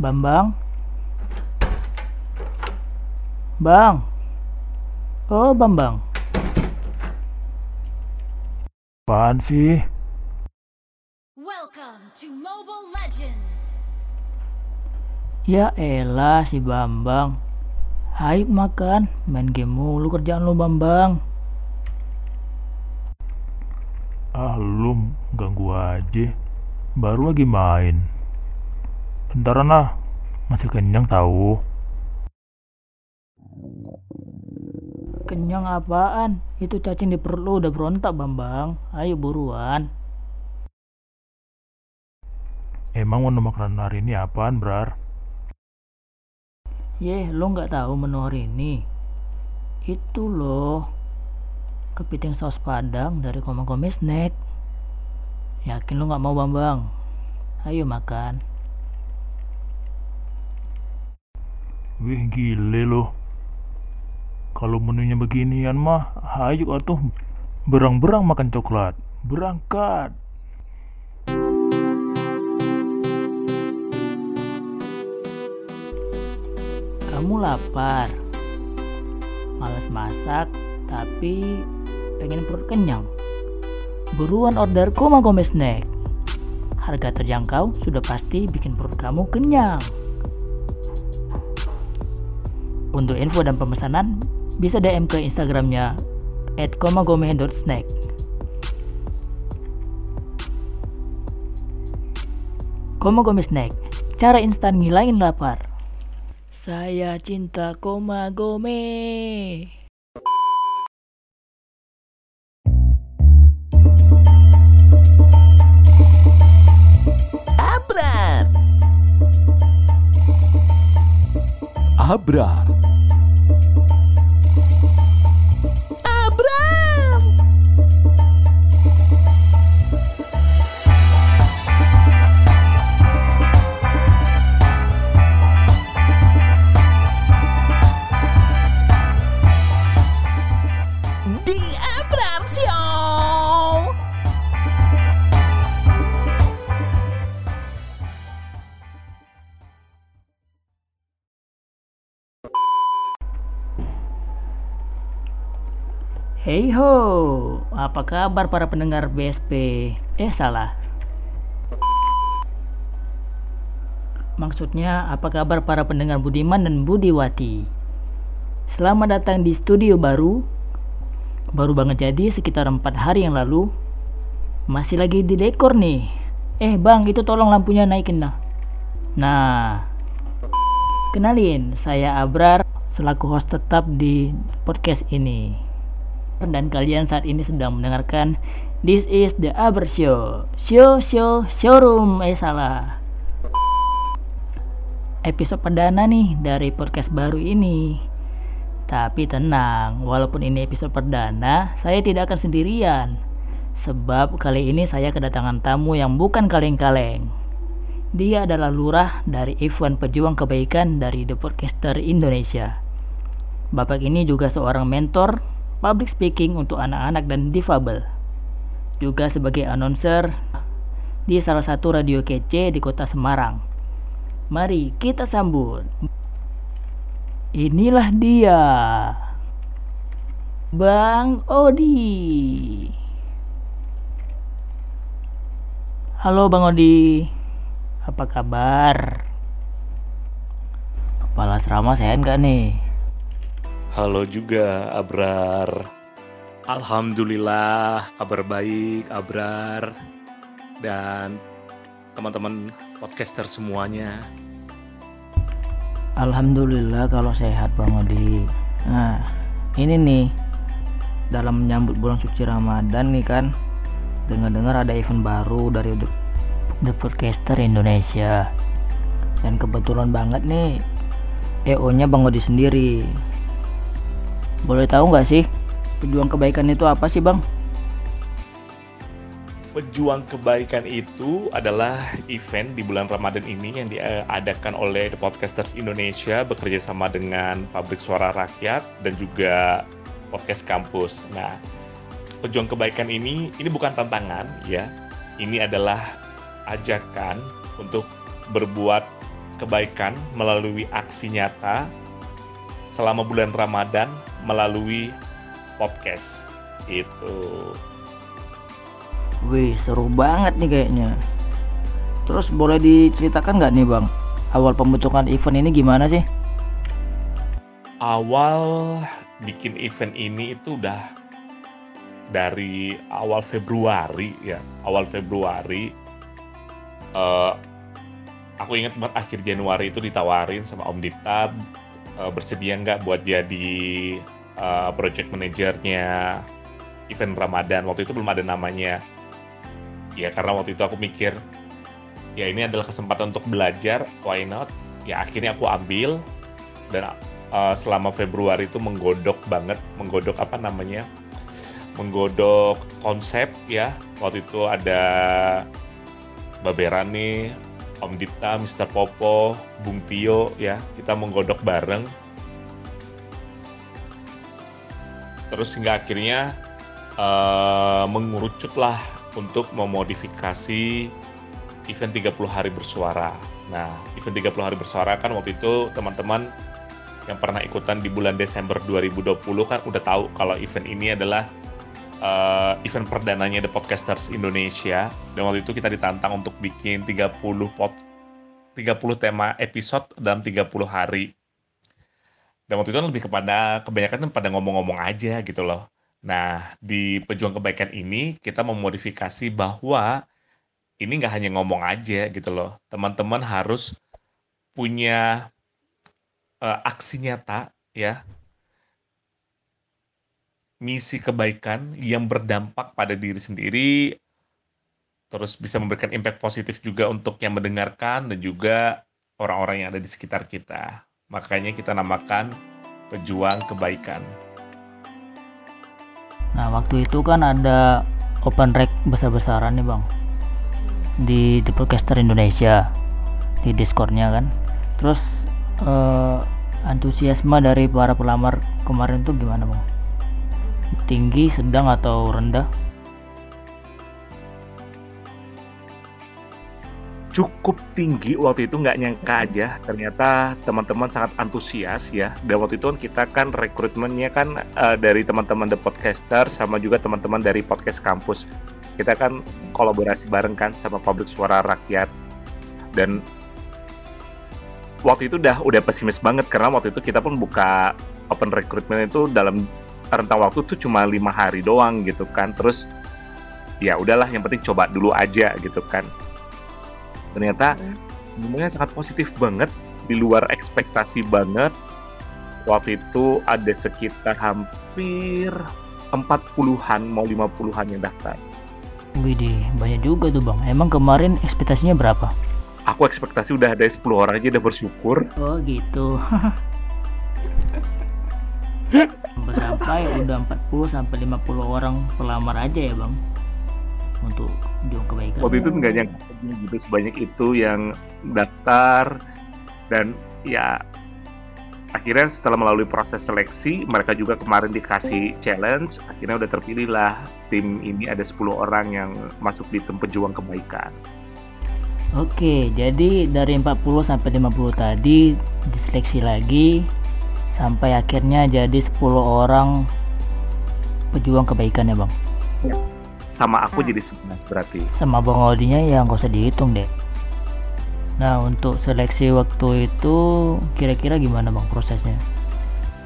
Bambang? Bang? Oh, Bambang. Apaan sih? Welcome to Mobile Legends! Ya elah si Bambang. Ayo makan, main game mulu kerjaan lu Bambang. Ah lu ganggu aja. Baru lagi main. Bentaran ah, masih kenyang tahu. Kenyang apaan? Itu cacing di perut lu udah berontak Bambang. Ayo buruan. Emang menu makanan hari ini apaan, Brar? Yeh, lo nggak tahu menu hari ini? Itu loh. Kepiting saus padang dari Koma Gome Snack. Yakin lo nggak mau Bambang? Ayo makan. Wih gile lo. Kalau menunya beginian mah, ayo atuh berang-berang makan coklat. Berangkat. Kamu lapar. Males masak, tapi pengen perut kenyang. Buruan order Koma Gome Snack. Harga terjangkau sudah pasti bikin perut kamu kenyang. Untuk info dan pemesanan, bisa DM ke Instagramnya at komagome.snack. Komagome Snack, cara instan ngilangin lapar. Saya cinta Komagome. Abrar. Abrar. Hey ho, apa kabar para pendengar BSP? Eh salah. Maksudnya apa kabar para pendengar Budiman dan Budiwati? Selamat datang di studio baru. Baru banget jadi sekitar empat hari yang lalu. Masih lagi di dekor nih. Eh bang, itu tolong lampunya naikin nah. Nah, kenalin, saya Abrar selaku host tetap di podcast ini dan kalian saat ini sedang mendengarkan This is the Aber Show. Show Show Showroom Eh salah. Episode perdana nih dari podcast baru ini. Tapi tenang Walaupun ini episode perdana Saya tidak akan sendirian. Sebab kali ini saya kedatangan tamu yang bukan kaleng-kaleng. Dia adalah lurah dari event pejuang kebaikan dari The Podcaster Indonesia. Bapak ini juga seorang mentor public speaking untuk anak-anak dan difabel. Juga sebagai announcer di salah satu radio kece di kota Semarang. Mari kita sambut. Inilah dia. Bang Odi. Halo Bang Odi. Apa kabar? Kepala asrama sehat gak nih? Halo juga Abrar. Alhamdulillah kabar baik Abrar dan teman-teman podcaster semuanya. Alhamdulillah kalau sehat Bang Odi. Nah, ini nih dalam menyambut bulan suci Ramadan nih kan dengar-dengar ada event baru dari The, Podcaster Indonesia. Dan kebetulan banget nih EO-nya Bang Odi sendiri. Boleh tahu nggak sih pejuang kebaikan itu apa sih Bang? Pejuang kebaikan itu adalah event di bulan Ramadan ini yang diadakan oleh The Podcasters Indonesia bekerja sama dengan Pabrik Suara Rakyat dan juga Podcast Kampus. Nah, pejuang kebaikan ini ini bukan tantangan ya. Ini adalah ajakan untuk berbuat kebaikan melalui aksi nyata selama bulan Ramadan melalui podcast. Itu. Wih, seru banget nih kayaknya. Terus boleh diceritakan nggak nih bang, awal pembentukan event ini gimana sih? Awal bikin event ini itu udah dari awal Februari ya, awal Februari. eh, aku ingat banget akhir Januari itu ditawarin sama Om Dita eh, bersedia nggak buat jadi eh, project manajernya event Ramadan. Waktu itu belum ada namanya. Ya karena waktu itu aku mikir ya ini adalah kesempatan untuk belajar, why not? Ya akhirnya aku ambil dan uh, selama Februari itu menggodok banget, menggodok apa namanya? Menggodok konsep ya. Waktu itu ada Baberan nih, Om Dita, Mr. Popo, Bung Tio ya. Kita menggodok bareng. Terus hingga akhirnya uh, mengerucutlah untuk memodifikasi event 30 hari bersuara. Nah, event 30 hari bersuara kan waktu itu teman-teman yang pernah ikutan di bulan Desember 2020 kan udah tahu kalau event ini adalah uh, event perdananya The Podcasters Indonesia. Dan waktu itu kita ditantang untuk bikin 30 pot 30 tema episode dalam 30 hari. Dan waktu itu kan lebih kepada kebanyakan kan pada ngomong-ngomong aja gitu loh. Nah, di Pejuang Kebaikan ini kita memodifikasi bahwa ini nggak hanya ngomong aja gitu loh. Teman-teman harus punya eh, aksi nyata ya. Misi kebaikan yang berdampak pada diri sendiri terus bisa memberikan impact positif juga untuk yang mendengarkan dan juga orang-orang yang ada di sekitar kita. Makanya kita namakan pejuang kebaikan. Nah waktu itu kan ada open rec besar-besaran nih bang di The Podcaster Indonesia di Discordnya kan. Terus eh, antusiasme dari para pelamar kemarin tuh gimana bang? Tinggi, sedang atau rendah? cukup tinggi waktu itu nggak nyangka aja. Ternyata teman-teman sangat antusias ya. Dan waktu itu kan kita kan rekrutmennya kan eh, dari teman-teman The Podcaster sama juga teman-teman dari podcast kampus. Kita kan kolaborasi bareng kan sama Publik Suara Rakyat. Dan waktu itu udah udah pesimis banget karena waktu itu kita pun buka open recruitment itu dalam rentang waktu tuh cuma lima hari doang gitu kan terus ya udahlah yang penting coba dulu aja gitu kan ternyata semuanya sangat positif banget di luar ekspektasi banget waktu itu ada sekitar hampir 40-an mau 50-an yang daftar Widih, banyak juga tuh bang. Emang kemarin ekspektasinya berapa? aku ekspektasi udah ada 10 orang aja udah bersyukur Oh gitu. Sampai udah 40 sampai 50 orang pelamar aja ya bang? Untuk juang kebaikan. waktu itu nggak nyangka gitu sebanyak itu yang daftar dan ya akhirnya setelah melalui proses seleksi mereka juga kemarin dikasih challenge akhirnya udah terpilih lah tim ini ada 10 orang yang masuk di tim pejuang kebaikan. Oke, jadi dari 40 sampai 50 tadi diseleksi lagi sampai akhirnya jadi 10 orang pejuang kebaikan ya bang. sama aku jadi 11 berarti Sama bang Odinya ya nggak usah dihitung deh. Nah untuk seleksi waktu itu kira-kira gimana bang prosesnya?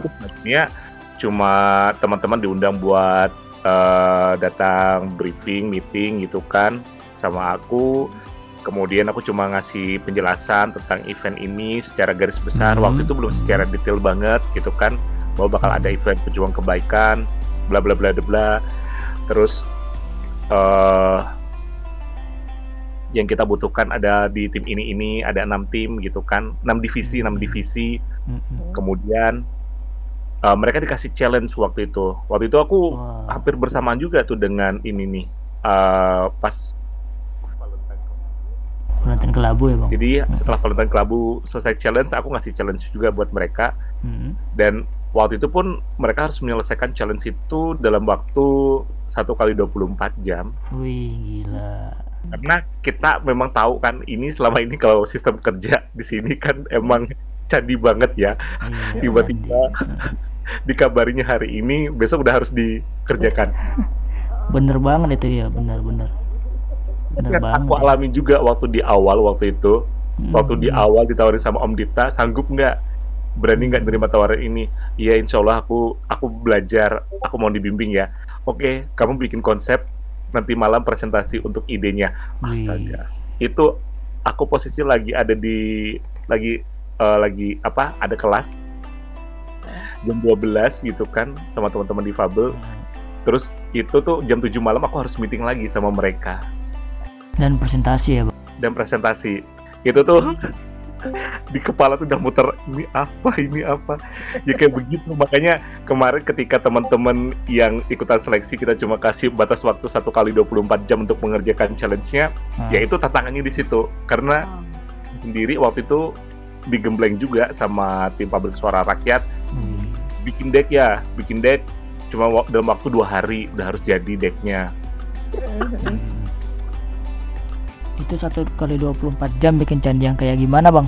maksudnya cuma teman-teman diundang buat eh, datang briefing meeting gitu kan sama aku kemudian aku cuma ngasih penjelasan tentang event ini secara garis besar. Hmm. waktu itu belum secara detail banget gitu kan bahwa bakal ada event pejuang kebaikan bla bla bla bla terus eh yang kita butuhkan ada di tim ini ini ada enam tim gitu kan. Enam divisi enam divisi. Mm-mm. kemudian uh, mereka dikasih challenge waktu itu. Waktu itu aku Wah. hampir bersamaan juga tuh dengan ini nih. Uh, pas Valentine kelabu ya bang. jadi setelah Valentine Kelabu selesai challenge aku ngasih challenge juga buat mereka Mm-mm. dan waktu itu pun mereka harus menyelesaikan challenge itu dalam waktu satu kali 24 jam Wih gila. karena kita memang tahu kan ini selama ini kalau sistem kerja di sini kan emang candi banget ya Iya, Tiba-tiba. Dikabarinya hari ini besok udah harus dikerjakan bener banget itu ya bener-bener bener banget aku alami juga waktu di awal waktu itu. Hmm. waktu di awal ditawarin sama Om Dita sanggup nggak? Berani nggak nerima tawaran ini? Iya insya Allah aku aku belajar aku mau dibimbing ya. Oke kamu bikin konsep nanti malam presentasi untuk idenya. Astaga. Itu aku posisi lagi ada di lagi eh, lagi apa ada kelas. Jam 12 gitu kan sama teman-teman di Fabel terus itu tuh jam 7 malam aku harus meeting lagi sama mereka dan presentasi ya bang? Dan presentasi. Itu tuh di kepala tuh udah muter ini apa? Ini apa? Ya kayak begitu. Makanya kemarin ketika teman-teman yang ikutan seleksi kita cuma kasih batas waktu satu kali 24 jam untuk mengerjakan challenge-nya Nah, ya itu tantangannya di situ. Karena sendiri waktu itu digembleng juga sama tim pabrik suara rakyat. Wih. bikin deck ya bikin deck. Cuma dalam waktu dua hari udah harus jadi decknya. Hmm. Itu satu kali 24 jam bikin candi yang kayak gimana bang?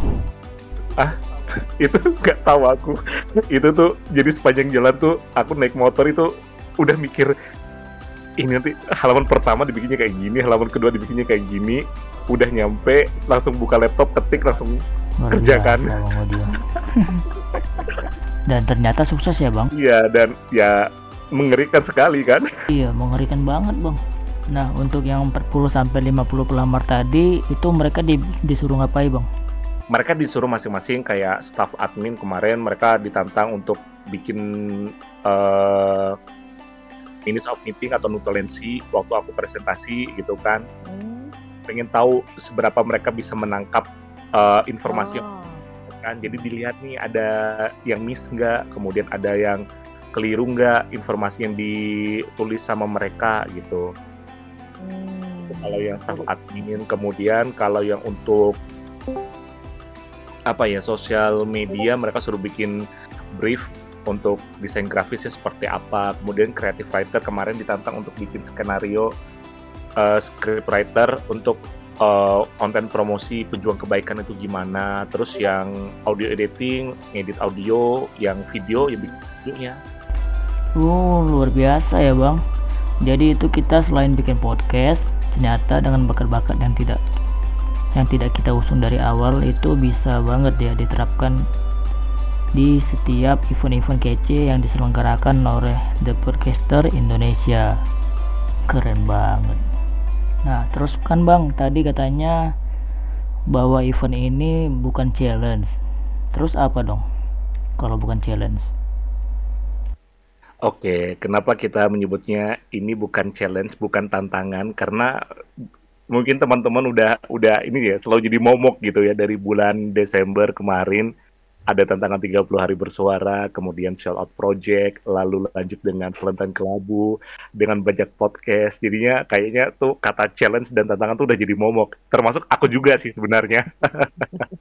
Itu nggak tahu aku. Itu tuh jadi sepanjang jalan tuh aku naik motor itu udah mikir ini nanti halaman pertama dibikinnya kayak gini halaman kedua dibikinnya kayak gini. Udah nyampe langsung buka laptop ketik langsung Luar Kerjakan. Odio. dan ternyata sukses ya bang? Iya dan ya mengerikan sekali kan. Iya mengerikan banget bang nah untuk yang 40 sampai 50 pelamar tadi itu mereka di- disuruh ngapain bang? Mereka disuruh masing-masing kayak staff admin kemarin mereka ditantang untuk bikin eh minutes of meeting atau nutulensi waktu aku presentasi gitu kan. Pengen tahu seberapa mereka bisa menangkap eh, informasi yang kan. Jadi dilihat nih ada yang miss nggak? Kemudian ada yang keliru nggak? Informasi yang ditulis sama mereka gitu kalau yang staff admin kemudian kalau yang untuk apa ya sosial media mereka suruh bikin brief untuk desain grafisnya seperti apa. Kemudian creative writer kemarin ditantang untuk bikin skenario eh, script writer untuk eh, konten promosi pejuang kebaikan itu gimana. Terus yang audio editing edit audio yang video ya bikin videonya. Oh, luar biasa ya, Bang. Jadi itu kita selain bikin podcast, ternyata dengan bakat-bakat yang tidak yang tidak kita usung dari awal itu bisa banget ya diterapkan di setiap event-event kece yang diselenggarakan oleh The Podcaster Indonesia. Keren banget. Nah, terus kan Bang, tadi katanya bahwa event ini bukan challenge. Terus apa dong? Kalau bukan challenge? Oke, kenapa kita menyebutnya ini bukan challenge, bukan tantangan? Karena mungkin teman-teman udah udah ini ya selalu jadi momok gitu ya dari bulan Desember kemarin ada tantangan 30 hari bersuara, kemudian shout out project, lalu lanjut dengan Valentine Kelabu, dengan banyak podcast. Jadinya kayaknya tuh kata challenge dan tantangan tuh udah jadi momok. Termasuk aku juga sih sebenarnya.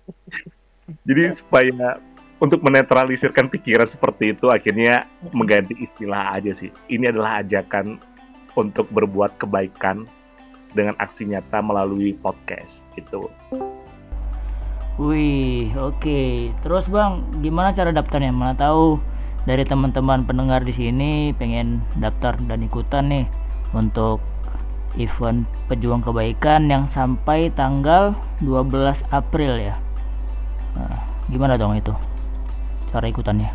jadi supaya untuk menetralisirkan pikiran seperti itu akhirnya mengganti istilah aja sih. Ini adalah ajakan untuk berbuat kebaikan dengan aksi nyata melalui podcast gitu. Wih, oke. Terus Bang, gimana cara daftarnya? Mana tahu dari teman-teman pendengar di sini pengen daftar dan ikutan nih untuk event pejuang kebaikan yang sampai tanggal 12 April ya. Nah, gimana dong itu? Cara ikutannya?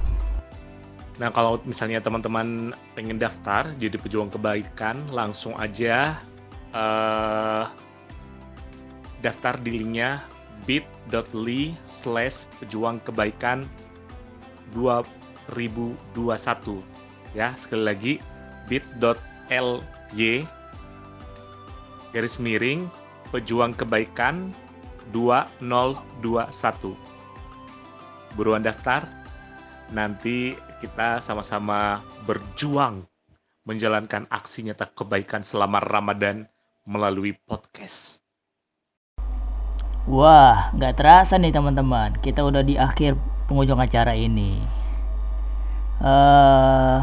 Nah, kalau misalnya teman-teman pengen daftar jadi pejuang kebaikan, langsung aja eh daftar di linknya bit.ly slash pejuang kebaikan 2021 ya sekali lagi bit.ly garis miring pejuang kebaikan 2021 buruan daftar nanti kita sama-sama berjuang menjalankan aksi nyata kebaikan selama Ramadan melalui podcast. Wah, nggak terasa nih teman-teman. Kita udah di akhir penghujung acara ini. eh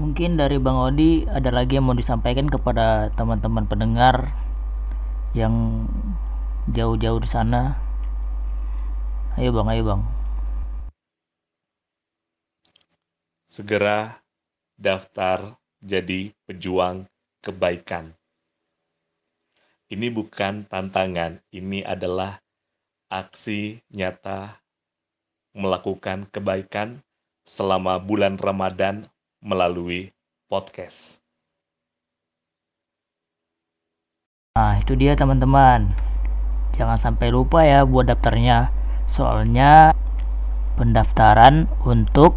mungkin dari Bang Odi ada lagi yang mau disampaikan kepada teman-teman pendengar yang jauh-jauh di sana. Ayo bang, ayo bang. Segera daftar jadi pejuang kebaikan. Ini bukan tantangan, ini adalah aksi nyata melakukan kebaikan selama bulan Ramadan melalui podcast. Nah, itu dia teman-teman. Jangan sampai lupa ya buat daftarnya. Soalnya pendaftaran untuk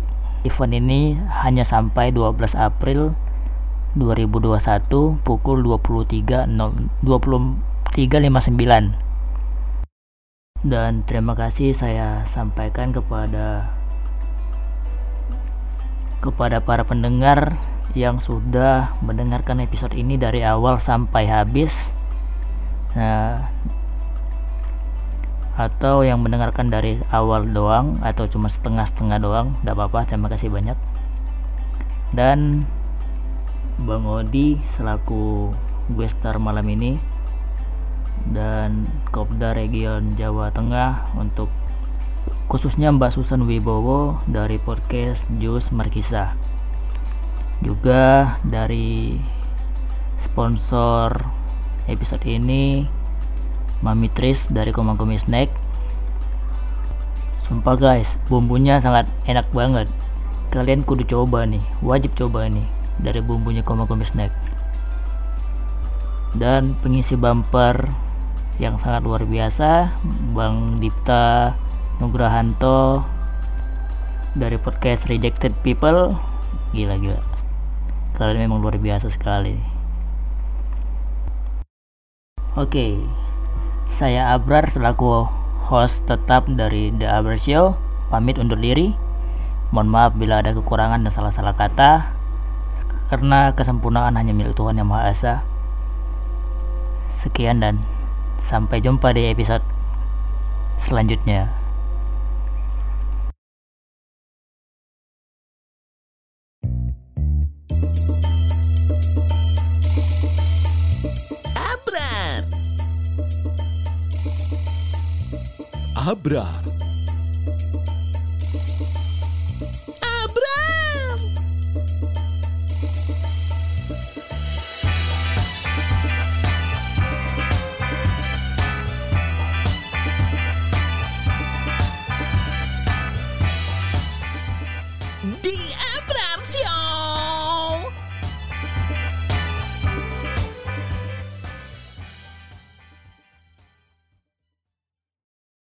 event ini hanya sampai 12 April 2021 pukul 23.59 dan terima kasih saya sampaikan kepada kepada para pendengar yang sudah mendengarkan episode ini dari awal sampai habis. Nah atau yang mendengarkan dari awal doang atau cuma setengah-setengah doang tidak apa-apa terima kasih banyak. Dan Bang Odi selaku gue star malam ini dan Kopda Region Jawa Tengah untuk khususnya Mbak Susan Wibowo dari podcast Jus Markisa. Juga dari sponsor episode ini Mami Tris dari Komang Komi Snack. Sumpah guys, bumbunya sangat enak banget. Kalian kudu coba nih, wajib coba nih Dari bumbunya Komang Komi Snack. Dan pengisi bumper yang sangat luar biasa Bang Dipta Nugrahanto Dari podcast Rejected People. Gila-gila Kalian memang luar biasa sekali. Oke, okay, saya Abrar selaku host tetap dari The Abrar Show pamit undur diri. Mohon maaf bila ada kekurangan dan salah-salah kata karena kesempurnaan hanya milik Tuhan Yang Maha Esa. Sekian dan sampai jumpa di episode selanjutnya. Abrar